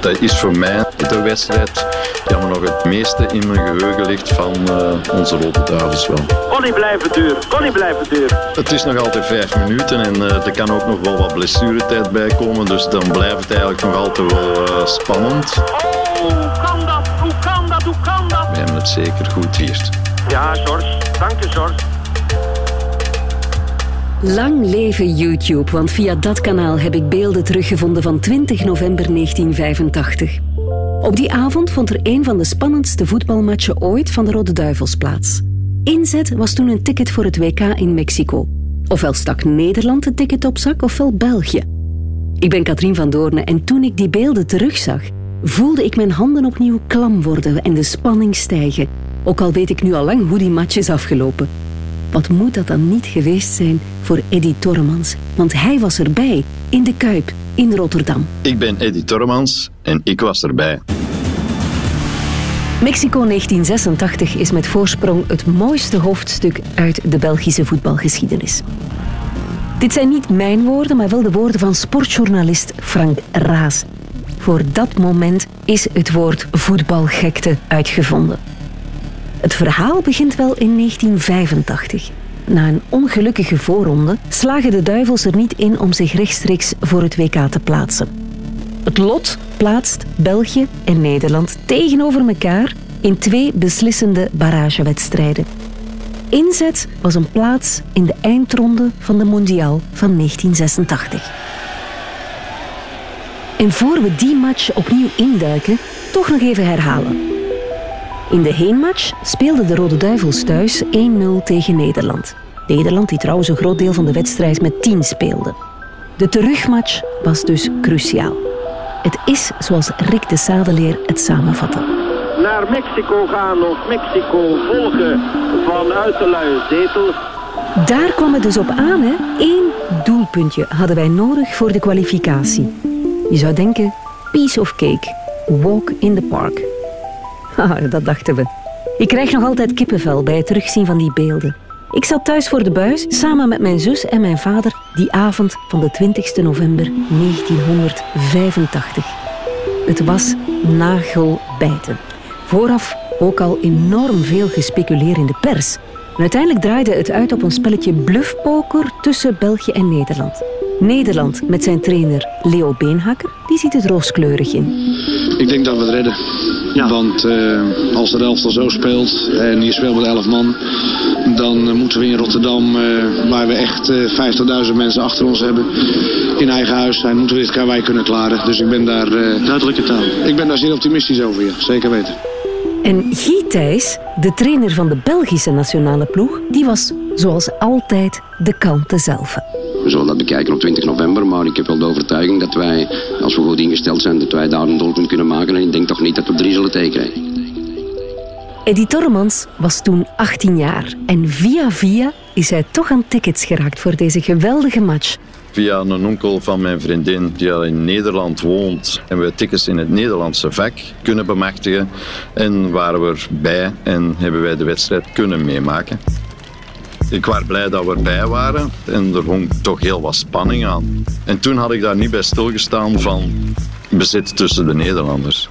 Dat is voor mij de wedstrijd die me nog het meeste in mijn geheugen ligt van uh, onze Rode Duivels wel. Kon niet blijven duren, kon niet blijven duren. Het is nog altijd vijf minuten en uh, er kan ook nog wel wat blessuretijd bij komen. Dus dan blijft het eigenlijk nog altijd wel uh, spannend. Oh, hoe kan dat? Hoe kan dat? Hoe kan dat? We hebben het zeker goed vierd. Ja, George. Dank je, George. Lang leven YouTube, want via dat kanaal heb ik beelden teruggevonden van 20 november 1985. Op die avond vond er een van de spannendste voetbalmatchen ooit van de Rode Duivels plaats. Inzet was toen een ticket voor het WK in Mexico. Ofwel stak Nederland het ticket op zak, ofwel België. Ik ben Katrien van Doorne en toen ik die beelden terugzag, voelde ik mijn handen opnieuw klam worden en de spanning stijgen. Ook al weet ik nu al lang hoe die match is afgelopen. Wat moet dat dan niet geweest zijn voor Eddy Torremans? Want hij was erbij, in de Kuip, in Rotterdam. Ik ben Eddy Torremans en ik was erbij. Mexico 1986 is met voorsprong het mooiste hoofdstuk uit de Belgische voetbalgeschiedenis. Dit zijn niet mijn woorden, maar wel de woorden van sportjournalist Frank Raas. Voor dat moment is het woord voetbalgekte uitgevonden. Het verhaal begint wel in 1985. Na een ongelukkige voorronde slagen de duivels er niet in om zich rechtstreeks voor het WK te plaatsen. Het lot plaatst België en Nederland tegenover elkaar in twee beslissende barragewedstrijden. Inzet was een plaats in de eindronde van de Mondiaal van 1986. En voor we die match opnieuw induiken, toch nog even herhalen. In de heenmatch speelden de Rode Duivels thuis 1-0 tegen Nederland. Nederland die trouwens een groot deel van de wedstrijd met 10 speelde. De terugmatch was dus cruciaal. Het is zoals Rick de Sadeleer het samenvatte. Naar Mexico gaan of Mexico volgen vanuit de luie zetel. Daar kwam het dus op aan, hè? Eén doelpuntje hadden wij nodig voor de kwalificatie. Je zou denken, piece of cake, walk in the park. Haha, dat dachten we. Ik krijg nog altijd kippenvel bij het terugzien van die beelden. Ik zat thuis voor de buis samen met mijn zus en mijn vader die avond van de 20 november 1985. Het was nagelbijten. Vooraf ook al enorm veel gespeculeerd in de pers. Uiteindelijk draaide het uit op een spelletje bluffpoker tussen België en Nederland. Nederland met zijn trainer Leo Beenhakker, die ziet het rooskleurig in. Ik denk dat we het redden. Ja. Want uh, als de elftal zo speelt en je speelt met 11 man, dan uh, moeten we in Rotterdam, uh, waar we echt 50.000 mensen achter ons hebben, in eigen huis zijn, moeten we dit karwei kunnen klaren. Dus ik ben daar... Duidelijke taal. Ik ben daar zeer optimistisch over, ja. Zeker weten. En Guy Thijs, de trainer van de Belgische nationale ploeg, die was zoals altijd de kalmte zelf. We zullen dat bekijken op 20 november, maar ik heb wel de overtuiging dat wij, als we goed ingesteld zijn, dat wij daar een doelpunt kunnen maken. En ik denk toch niet dat we drie zullen tekenen. Eddy Torremans was toen 18 jaar en via via is hij toch aan tickets geraakt voor deze geweldige match. Via een onkel van mijn vriendin die al in Nederland woont en we tickets in het Nederlandse vak kunnen bemachtigen. En waren we erbij en hebben wij de wedstrijd kunnen meemaken. Ik was blij dat we erbij waren en er hong toch heel wat spanning aan. En toen had ik daar niet bij stilgestaan van bezit tussen de Nederlanders.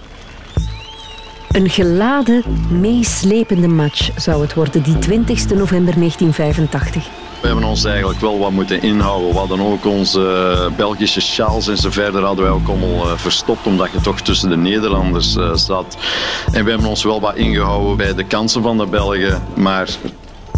Een geladen, meeslepende match zou het worden, die 20 november 1985. We hebben ons eigenlijk wel wat moeten inhouden. We hadden ook onze Belgische sjaals en zo verder hadden wij ook allemaal verstopt, omdat je toch tussen de Nederlanders zat. En we hebben ons wel wat ingehouden bij de kansen van de Belgen, maar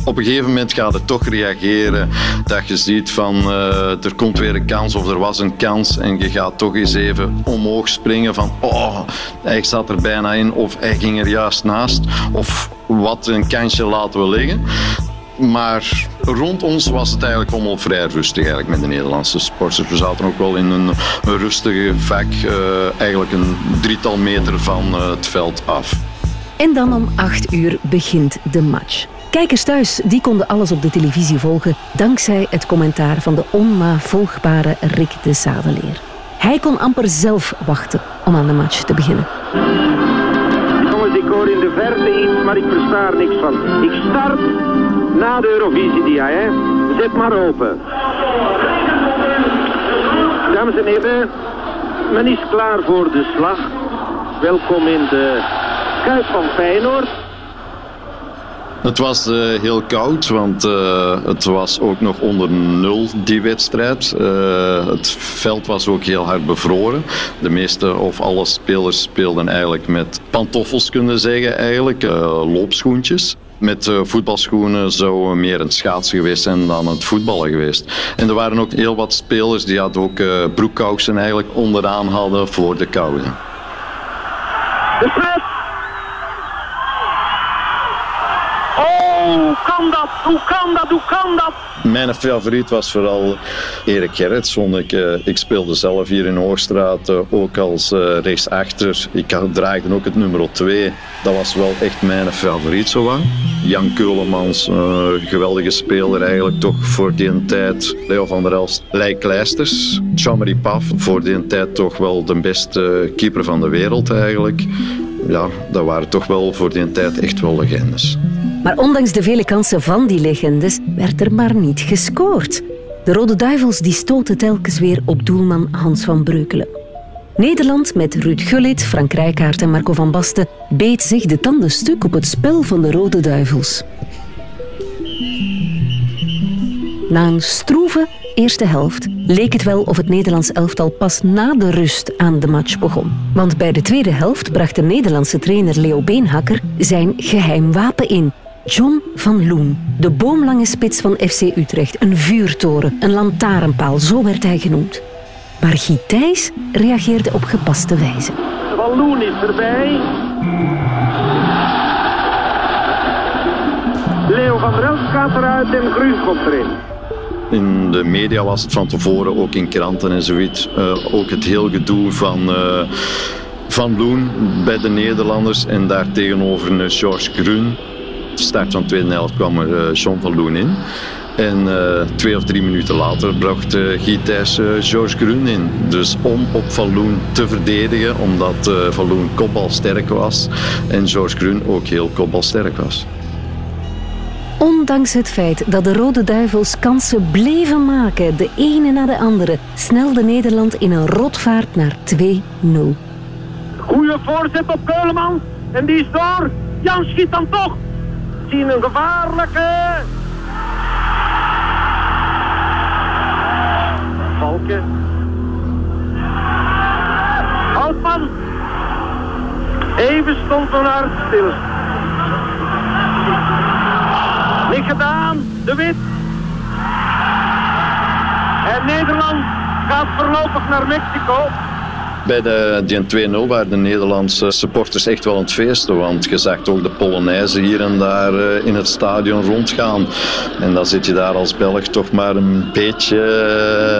op een gegeven moment gaat het toch reageren. Dat je ziet van uh, er komt weer een kans of er was een kans. En je gaat toch eens even omhoog springen van oh, hij zat er bijna in. Of hij ging er juist naast. Of wat een kansje laten we liggen. Maar rond ons was het eigenlijk allemaal vrij rustig eigenlijk met de Nederlandse sporters. We zaten ook wel in een, rustige vak, uh, eigenlijk een drietal meter van uh, het veld af. En dan om acht uur begint de match. Kijkers thuis die konden alles op de televisie volgen dankzij het commentaar van de onnavolgbare Rick de Zadeleer. Hij kon amper zelf wachten om aan de match te beginnen. Jongens, ik hoor in de verte iets, maar ik versta er niks van. Ik start na de Eurovisie, dia, hè. Zet maar open. Dames en heren, Men is klaar voor de slag. Welkom in de Kuip van Feyenoord. Het was uh, heel koud, want uh, het was ook nog onder nul die wedstrijd. Uh, het veld was ook heel hard bevroren. De meeste of alle spelers speelden eigenlijk met pantoffels, kunnen zeggen, eigenlijk, loopschoentjes. Met voetbalschoenen zou meer een schaatsen geweest zijn dan het voetballen geweest. En er waren ook heel wat spelers die hadden ook broekkousen eigenlijk onderaan hadden voor de koude. De hoe kan dat? Hoe kan dat? Hoe kan dat? Mijn favoriet was vooral Erik Gerritsson. Ik, uh, ik speelde zelf hier in Hoogstraat uh, ook als uh, rechtsachter. Ik draaide ook het nummer 2. Dat was wel echt mijn favoriet zo lang. Jan Keulemans, geweldige speler eigenlijk toch voor die tijd. Leo van der Elst, Leij Kleisters. Jean-Marie Paf, voor die tijd toch wel de beste keeper van de wereld eigenlijk. Ja, dat waren toch wel voor die tijd echt wel legendes. Maar ondanks de vele kansen van die legendes werd er maar niet gescoord. De Rode Duivels die stoten telkens weer op doelman Hans van Breukelen. Nederland met Ruud Gullit, Frank Rijkaard en Marco van Basten beet zich de tanden stuk op het spel van de Rode Duivels. Na een stroeve eerste helft leek het wel of het Nederlands elftal pas na de rust aan de match begon. Want bij de tweede helft bracht de Nederlandse trainer Leo Beenhakker zijn geheim wapen in. John van Loen, de boomlange spits van FC Utrecht, een vuurtoren, een lantaarnpaal, zo werd hij genoemd. Maar Thijs reageerde op gepaste wijze. Van Loen is erbij. Leo van der Elst gaat eruit en Gruus komt erin. In de media was het van tevoren, ook in kranten en zoiets, uh, ook het heel gedoe van... Uh, van Loen bij de Nederlanders en daartegenover een George Groen start van de tweede helft kwam er uh, John van Loen in. En uh, twee of drie minuten later bracht uh, Guy Thijs uh, George Groen in. Dus om op Van Loen te verdedigen, omdat uh, Van Loen kopbalsterk was en George Groen ook heel kopbalsterk was. Ondanks het feit dat de Rode Duivels kansen bleven maken, de ene na de andere, snelde Nederland in een rotvaart naar 2-0. Goeie voorzet op Keuleman en die is door. Jan schiet dan toch zien een gevaarlijke. Valken. Houtman. Even stond een hart stil. Niet gedaan. De Wit. En Nederland gaat voorlopig naar Mexico. Bij de, die 2-0 waren de Nederlandse supporters echt wel aan het feesten. Want je zag ook de Polonaise hier en daar eh, in het stadion rondgaan. En dan zit je daar als Belg toch maar een beetje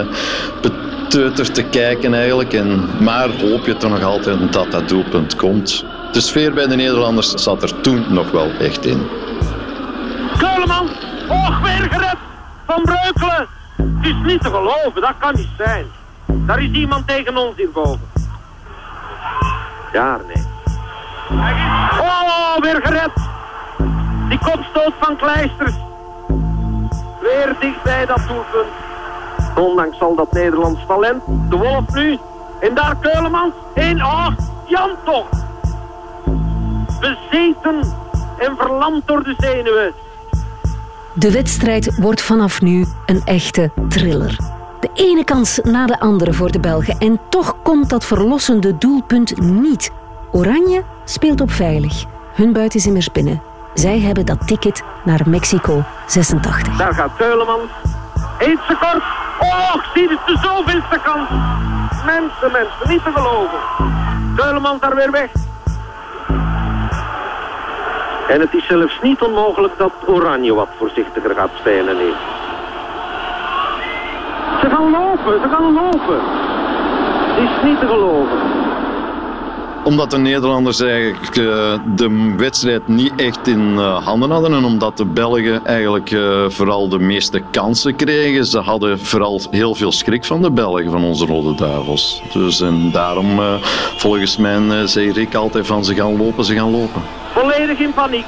uh, beteuterd te kijken eigenlijk. En, maar hoop je toch nog altijd dat dat doelpunt komt. De sfeer bij de Nederlanders zat er toen nog wel echt in. Keuleman, hoog weer gered van Breukelen. Het is niet te geloven, dat kan niet zijn. Daar is iemand tegen ons hierboven. Daar, nee. Oh, weer gered. Die kopstoot van Kleisters. Weer dicht bij dat doelpunt. Ondanks al dat Nederlands talent. De Wolf nu. En daar Keulemans. 1 oh, Jan toch. Bezeten en verlamd door de zenuwen. De wedstrijd wordt vanaf nu een echte thriller. De ene kans na de andere voor de Belgen. En toch komt dat verlossende doelpunt niet. Oranje speelt op veilig. Hun buit is immers binnen. Zij hebben dat ticket naar Mexico 86. Daar gaat Keuleman. Eet ze kort. Och, zie het de zoveelste kans. Mensen, mensen, niet te geloven. Keuleman daar weer weg. En het is zelfs niet onmogelijk dat Oranje wat voorzichtiger gaat spelen nu. Ze gaan lopen, ze gaan lopen. Het is niet te geloven. Omdat de Nederlanders eigenlijk uh, de wedstrijd niet echt in uh, handen hadden en omdat de Belgen eigenlijk uh, vooral de meeste kansen kregen. Ze hadden vooral heel veel schrik van de Belgen, van onze Rode Duivels. Dus en daarom, volgens mij, zei Rick altijd van ze gaan lopen, ze gaan lopen. Volledig in paniek.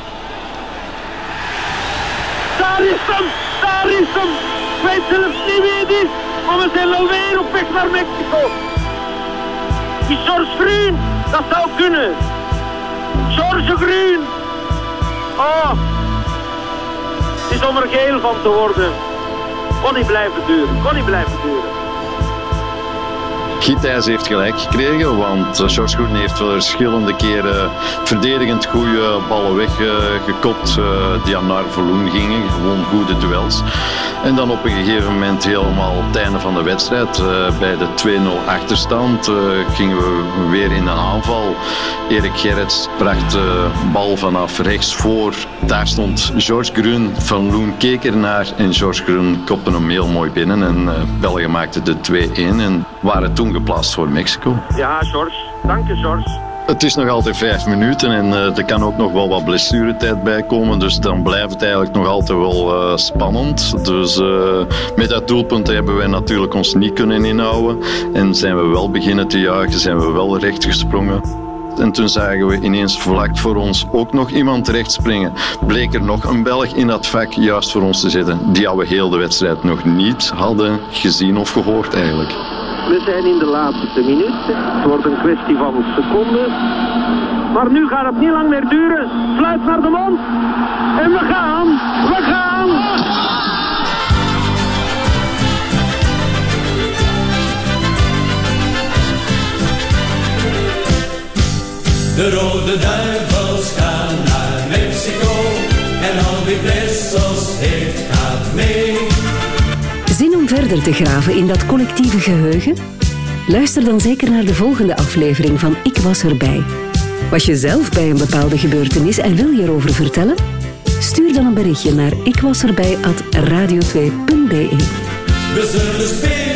Daar is hem, daar is hem. Weet zelfs niet wie het is, we zijn alweer op weg naar Mexico. Is George Groen? Dat zou kunnen. George Groen. Oh. Het is om er geel van te worden. Kon niet blijven duren. Kon niet blijven duren. Gietijs heeft gelijk gekregen, want eh, George Groen heeft verschillende keren verdedigend goede ballen weggekopt uh, die aan naar Verloen gingen. Gewoon goede duels. En dan op een gegeven moment helemaal het einde van de wedstrijd, uh, bij de 2-0 achterstand, gingen we weer in een aanval. Erik Gerrits bracht de bal vanaf rechts voor. Daar stond George Groen, Van Loen keek ernaar en George Groen kopte hem heel mooi binnen. En België maakte de 2-1 en waren toen geplaatst voor Mexico. Ja, George. Dank je, George. Het is nog altijd vijf minuten en uh, er kan ook nog wel wat blessuretijd bij komen. Dus dan blijft het eigenlijk nog altijd wel uh, spannend. Dus uh, met dat doelpunt hebben wij natuurlijk ons niet kunnen inhouden. En zijn we wel beginnen te juichen, zijn we wel recht gesprongen. En toen zagen we ineens vlak voor ons ook nog iemand terecht springen. Bleek er nog een Belg in dat vak juist voor ons te zitten. Die we heel de wedstrijd nog niet hadden gezien of gehoord eigenlijk. We zijn in de laatste minuut. Het wordt een kwestie van seconden. Maar nu gaat het niet lang meer duren. Fluit naar de mond. En we gaan. We gaan. De rode duivels gaan naar Mexico. En al die heeft gaat mee. Verder te graven in dat collectieve geheugen? Luister dan zeker naar de volgende aflevering van Ik was erbij. Was je zelf bij een bepaalde gebeurtenis en wil je erover vertellen? Stuur dan een berichtje naar ikwasarbij.radio2.be. We zullen spelen.